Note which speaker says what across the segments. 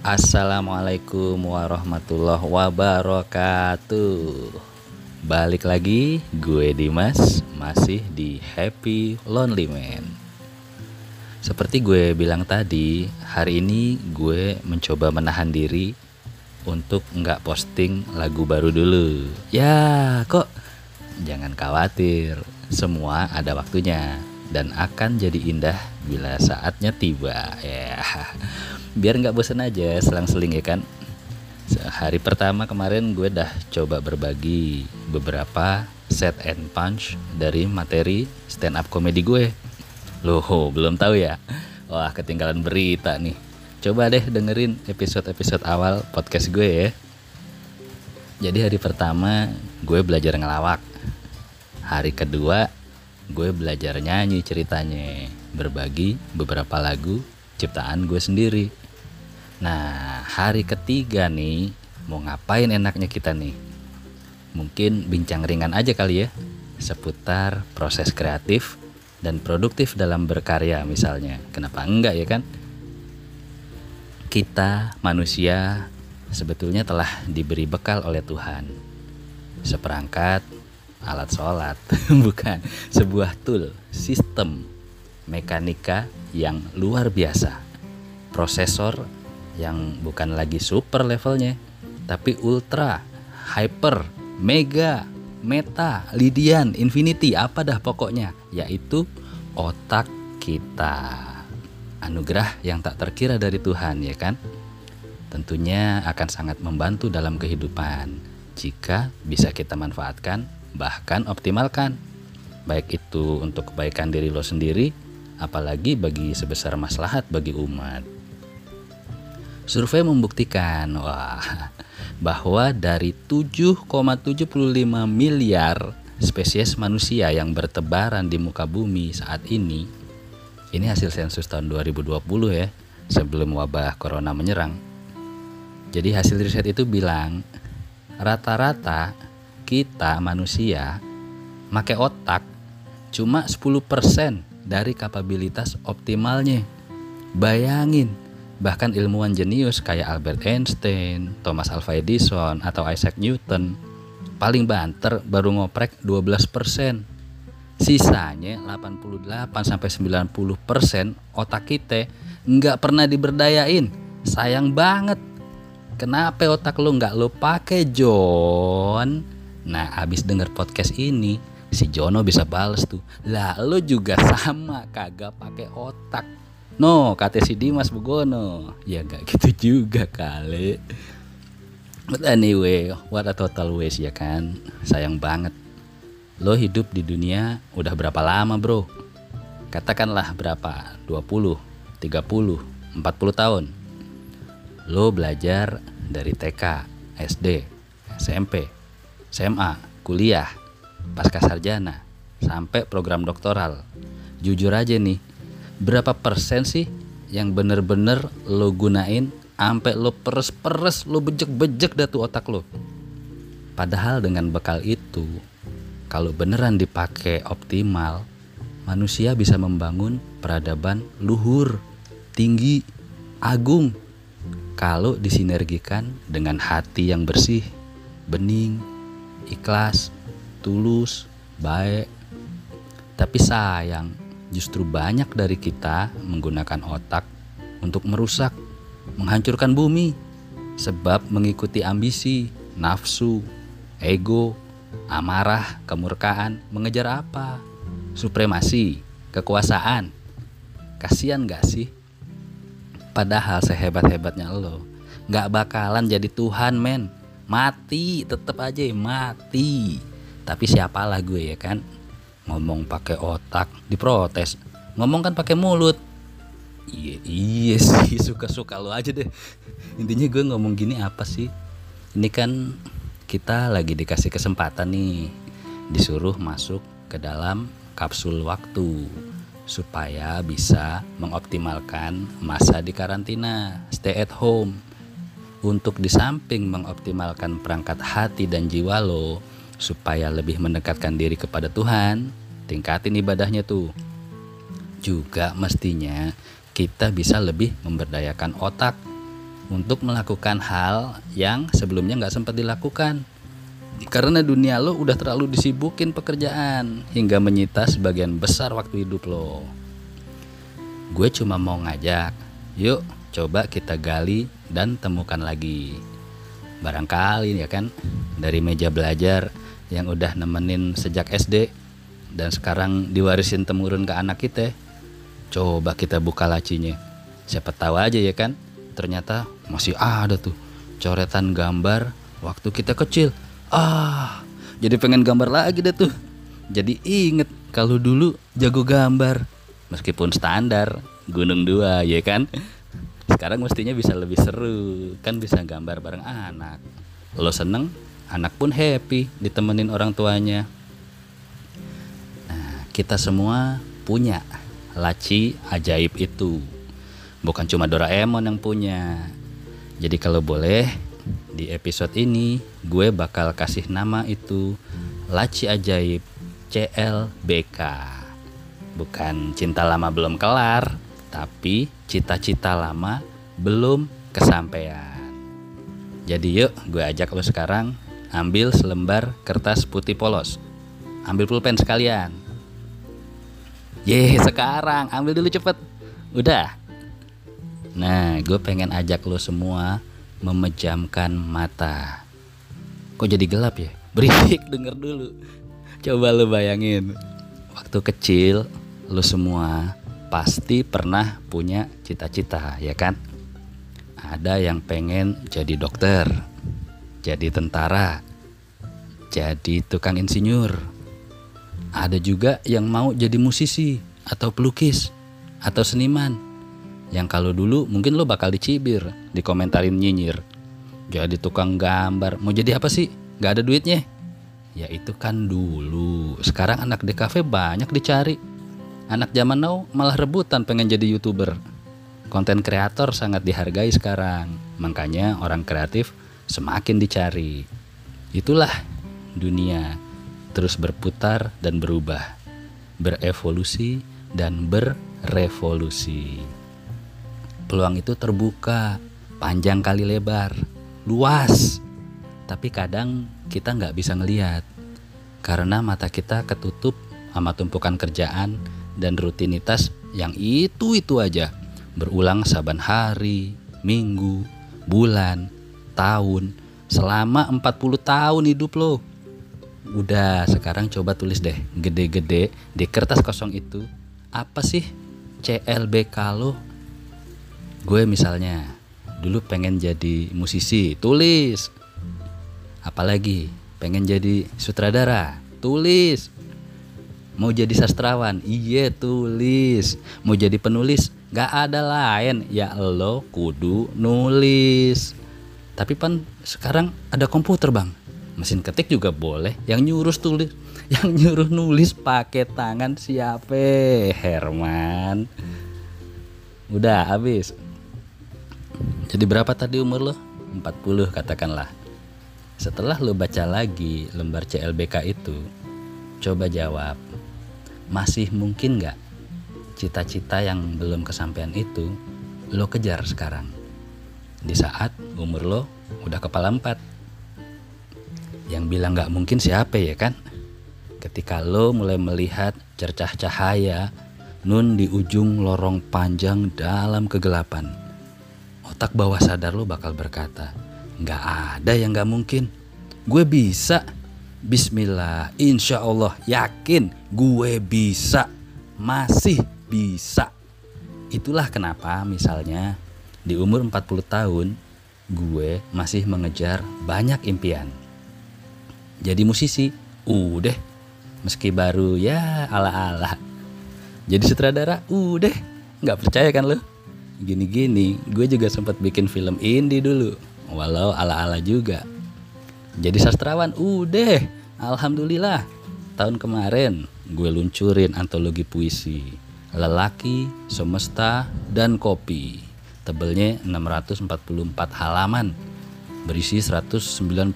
Speaker 1: Assalamualaikum warahmatullahi wabarakatuh. Balik lagi gue Dimas Masih di Happy Lonely Man. Seperti gue bilang tadi Hari ini gue mencoba menahan diri Untuk nggak posting lagu baru dulu. Ya kok? Jangan khawatir Semua ada waktunya Dan akan jadi indah bila saatnya tiba. Ya biar nggak bosan aja selang-seling ya kan? Hari pertama kemarin gue dah coba berbagi beberapa set and punch dari materi stand up comedy gue. Loh belum tahu ya? Wah ketinggalan berita nih. Coba deh dengerin episode-episode awal podcast gue ya. Jadi hari pertama gue belajar ngelawak. Hari kedua gue belajar nyanyi ceritanya. Berbagi beberapa lagu ciptaan gue sendiri Nah, hari ketiga nih, mau ngapain enaknya kita nih? Mungkin bincang ringan aja kali ya, seputar proses kreatif dan produktif dalam berkarya misalnya. Kenapa enggak ya kan? Kita manusia sebetulnya telah diberi bekal oleh Tuhan. Seperangkat alat sholat, bukan sebuah tool, sistem, mekanika yang luar biasa. Prosesor yang bukan lagi super levelnya, tapi ultra, hyper, mega, meta, lidian, infinity, apa dah pokoknya, yaitu otak kita. Anugerah yang tak terkira dari Tuhan, ya kan? Tentunya akan sangat membantu dalam kehidupan jika bisa kita manfaatkan, bahkan optimalkan. Baik itu untuk kebaikan diri lo sendiri, apalagi bagi sebesar maslahat bagi umat. Survei membuktikan wah, bahwa dari 7,75 miliar spesies manusia yang bertebaran di muka bumi saat ini, ini hasil sensus tahun 2020 ya, sebelum wabah corona menyerang. Jadi hasil riset itu bilang rata-rata kita manusia make otak cuma 10% dari kapabilitas optimalnya. Bayangin, Bahkan ilmuwan jenius kayak Albert Einstein, Thomas Alva Edison, atau Isaac Newton paling banter baru ngoprek 12%. Sisanya 88 sampai 90% otak kita nggak pernah diberdayain. Sayang banget. Kenapa otak lo nggak lo pakai John? Nah, abis denger podcast ini, si Jono bisa bales tuh. Lah, lo juga sama kagak pakai otak No, kata si Dimas Begono. Ya gak gitu juga kali. But anyway, what a total waste ya kan. Sayang banget. Lo hidup di dunia udah berapa lama bro? Katakanlah berapa? 20, 30, 40 tahun. Lo belajar dari TK, SD, SMP, SMA, kuliah, pasca sarjana, sampai program doktoral. Jujur aja nih, berapa persen sih yang bener-bener lo gunain sampai lo peres-peres lo bejek-bejek dah tuh otak lo? Padahal dengan bekal itu kalau beneran dipakai optimal manusia bisa membangun peradaban luhur tinggi agung. Kalau disinergikan dengan hati yang bersih bening ikhlas tulus baik. Tapi sayang justru banyak dari kita menggunakan otak untuk merusak, menghancurkan bumi, sebab mengikuti ambisi, nafsu, ego, amarah, kemurkaan, mengejar apa? Supremasi, kekuasaan. Kasian gak sih? Padahal sehebat-hebatnya lo, gak bakalan jadi Tuhan men. Mati, tetep aja mati. Tapi siapalah gue ya kan? Ngomong pakai otak diprotes. Ngomong kan pakai mulut. Iya iya sih suka suka lo aja deh. Intinya gue ngomong gini apa sih? Ini kan kita lagi dikasih kesempatan nih. Disuruh masuk ke dalam kapsul waktu supaya bisa mengoptimalkan masa di karantina stay at home. Untuk di samping mengoptimalkan perangkat hati dan jiwa lo supaya lebih mendekatkan diri kepada Tuhan tingkatin ibadahnya tuh juga mestinya kita bisa lebih memberdayakan otak untuk melakukan hal yang sebelumnya nggak sempat dilakukan. Karena dunia lo udah terlalu disibukin pekerjaan hingga menyita sebagian besar waktu hidup lo. Gue cuma mau ngajak, yuk coba kita gali dan temukan lagi. Barangkali ya kan dari meja belajar yang udah nemenin sejak SD dan sekarang diwarisin temurun ke anak kita. Coba kita buka lacinya. Siapa tahu aja ya kan? Ternyata masih ada tuh coretan gambar waktu kita kecil. Ah jadi pengen gambar lagi deh tuh. Jadi inget kalau dulu jago gambar. Meskipun standar gunung dua ya kan? Sekarang mestinya bisa lebih seru. Kan bisa gambar bareng anak. Lo seneng anak pun happy ditemenin orang tuanya nah kita semua punya laci ajaib itu bukan cuma Doraemon yang punya. Jadi kalau boleh di episode ini gue bakal kasih nama itu Laci Ajaib CLBK. Bukan cinta lama belum kelar, tapi cita-cita lama belum kesampaian. Jadi yuk gue ajak lo sekarang ambil selembar kertas putih polos. Ambil pulpen sekalian. Ye, sekarang ambil dulu cepet. Udah, Nah, gue pengen ajak lo semua memejamkan mata. Kok jadi gelap ya? Berisik denger dulu. Coba lo bayangin. Waktu kecil lo semua pasti pernah punya cita-cita, ya kan? Ada yang pengen jadi dokter, jadi tentara, jadi tukang insinyur. Ada juga yang mau jadi musisi atau pelukis atau seniman yang kalau dulu mungkin lo bakal dicibir, dikomentarin nyinyir. Jadi tukang gambar, mau jadi apa sih? Gak ada duitnya. Ya itu kan dulu. Sekarang anak kafe banyak dicari. Anak zaman now malah rebutan pengen jadi youtuber. Konten kreator sangat dihargai sekarang. Makanya orang kreatif semakin dicari. Itulah dunia terus berputar dan berubah, berevolusi dan berrevolusi peluang itu terbuka, panjang kali lebar, luas. Tapi kadang kita nggak bisa ngeliat karena mata kita ketutup sama tumpukan kerjaan dan rutinitas yang itu-itu aja berulang saban hari, minggu, bulan, tahun, selama 40 tahun hidup lo. Udah, sekarang coba tulis deh gede-gede di kertas kosong itu apa sih CLBK lo? Gue misalnya dulu pengen jadi musisi tulis. Apalagi pengen jadi sutradara tulis. Mau jadi sastrawan iya tulis. Mau jadi penulis gak ada lain. Ya lo kudu nulis tapi pan sekarang ada komputer bang mesin ketik juga boleh yang nyuruh tulis yang nyuruh nulis pakai tangan siapa Herman udah habis jadi berapa tadi umur lo? 40 katakanlah. Setelah lo baca lagi lembar CLBK itu, coba jawab. Masih mungkin gak cita-cita yang belum kesampaian itu lo kejar sekarang? Di saat umur lo udah kepala empat. Yang bilang gak mungkin siapa ya kan? Ketika lo mulai melihat cercah cahaya nun di ujung lorong panjang dalam kegelapan otak bawah sadar lo bakal berkata, nggak ada yang nggak mungkin. Gue bisa. Bismillah, insya Allah yakin gue bisa, masih bisa. Itulah kenapa misalnya di umur 40 tahun gue masih mengejar banyak impian. Jadi musisi, udah. Meski baru ya ala-ala. Jadi sutradara, udah. Nggak percaya kan lo? gini-gini gue juga sempat bikin film indie dulu. Walau ala-ala juga. Jadi sastrawan udah. Alhamdulillah. Tahun kemarin gue luncurin antologi puisi lelaki semesta dan kopi tebelnya 644 halaman berisi 197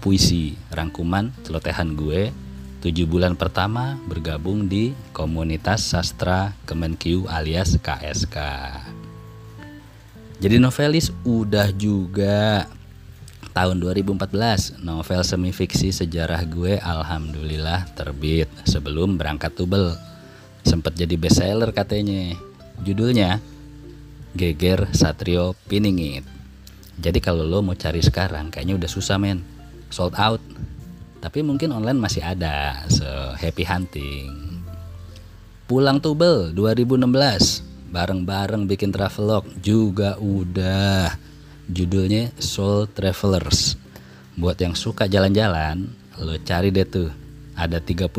Speaker 1: puisi. Rangkuman celotehan gue 7 bulan pertama bergabung di komunitas sastra Kemenkyu alias KSK Jadi novelis udah juga. Tahun 2014 novel semi fiksi sejarah gue alhamdulillah terbit sebelum berangkat tubel. Sempet jadi bestseller katanya. Judulnya Geger Satrio Piningit. Jadi kalau lo mau cari sekarang kayaknya udah susah men. Sold out. Tapi mungkin online masih ada so happy hunting. Pulang tubel 2016 bareng-bareng bikin travelog juga udah. Judulnya Soul Travelers. Buat yang suka jalan-jalan, lo cari deh tuh. Ada 39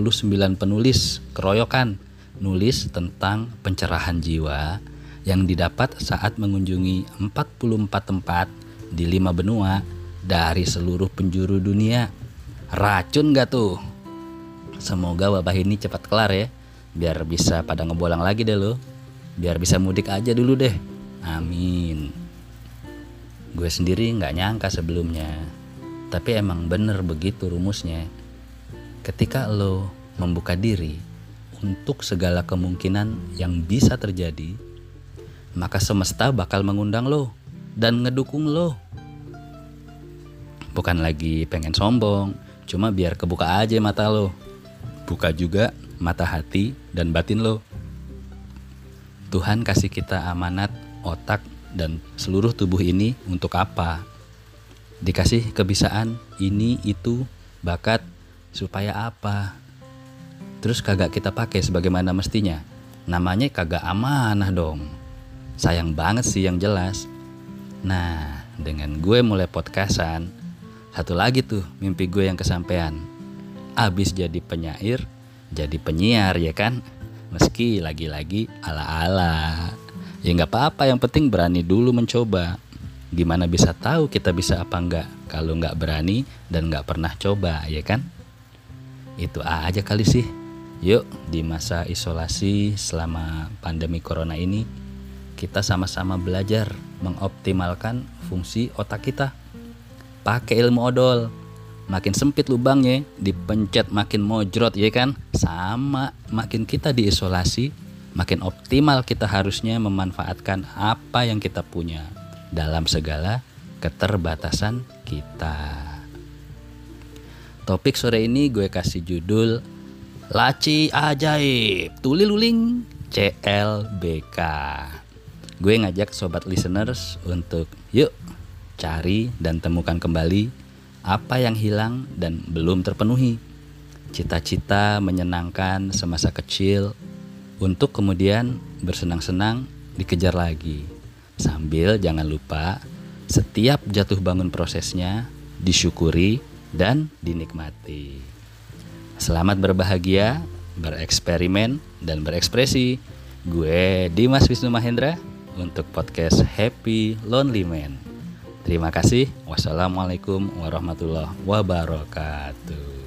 Speaker 1: penulis keroyokan. Nulis tentang pencerahan jiwa yang didapat saat mengunjungi 44 tempat di lima benua dari seluruh penjuru dunia. Racun gak tuh? Semoga wabah ini cepat kelar ya, biar bisa pada ngebolang lagi deh lo. Biar bisa mudik aja dulu deh. Amin. Gue sendiri nggak nyangka sebelumnya, tapi emang bener begitu rumusnya. Ketika lo membuka diri untuk segala kemungkinan yang bisa terjadi, maka semesta bakal mengundang lo dan ngedukung lo. Bukan lagi pengen sombong, cuma biar kebuka aja mata lo. Buka juga mata hati dan batin lo. Tuhan kasih kita amanat otak dan seluruh tubuh ini untuk apa? Dikasih kebisaan ini itu bakat supaya apa? Terus kagak kita pakai sebagaimana mestinya. Namanya kagak amanah dong. Sayang banget sih yang jelas. Nah, dengan gue mulai podcastan, satu lagi tuh mimpi gue yang kesampaian. Abis jadi penyair, jadi penyiar ya kan? Meski lagi-lagi ala-ala ya nggak apa-apa yang penting berani dulu mencoba gimana bisa tahu kita bisa apa enggak kalau nggak berani dan nggak pernah coba ya kan itu aja kali sih yuk di masa isolasi selama pandemi corona ini kita sama-sama belajar mengoptimalkan fungsi otak kita pakai ilmu odol makin sempit lubangnya dipencet makin mojrot ya kan sama makin kita diisolasi makin optimal kita harusnya memanfaatkan apa yang kita punya dalam segala keterbatasan kita. Topik sore ini gue kasih judul Laci Ajaib Tuli Luling CLBK. Gue ngajak sobat listeners untuk yuk cari dan temukan kembali apa yang hilang dan belum terpenuhi. Cita-cita menyenangkan semasa kecil untuk kemudian bersenang-senang dikejar lagi. Sambil jangan lupa setiap jatuh bangun prosesnya disyukuri dan dinikmati. Selamat berbahagia, bereksperimen, dan berekspresi. Gue Dimas Wisnu Mahendra untuk podcast Happy Lonely Man. Terima kasih. Wassalamualaikum warahmatullahi wabarakatuh.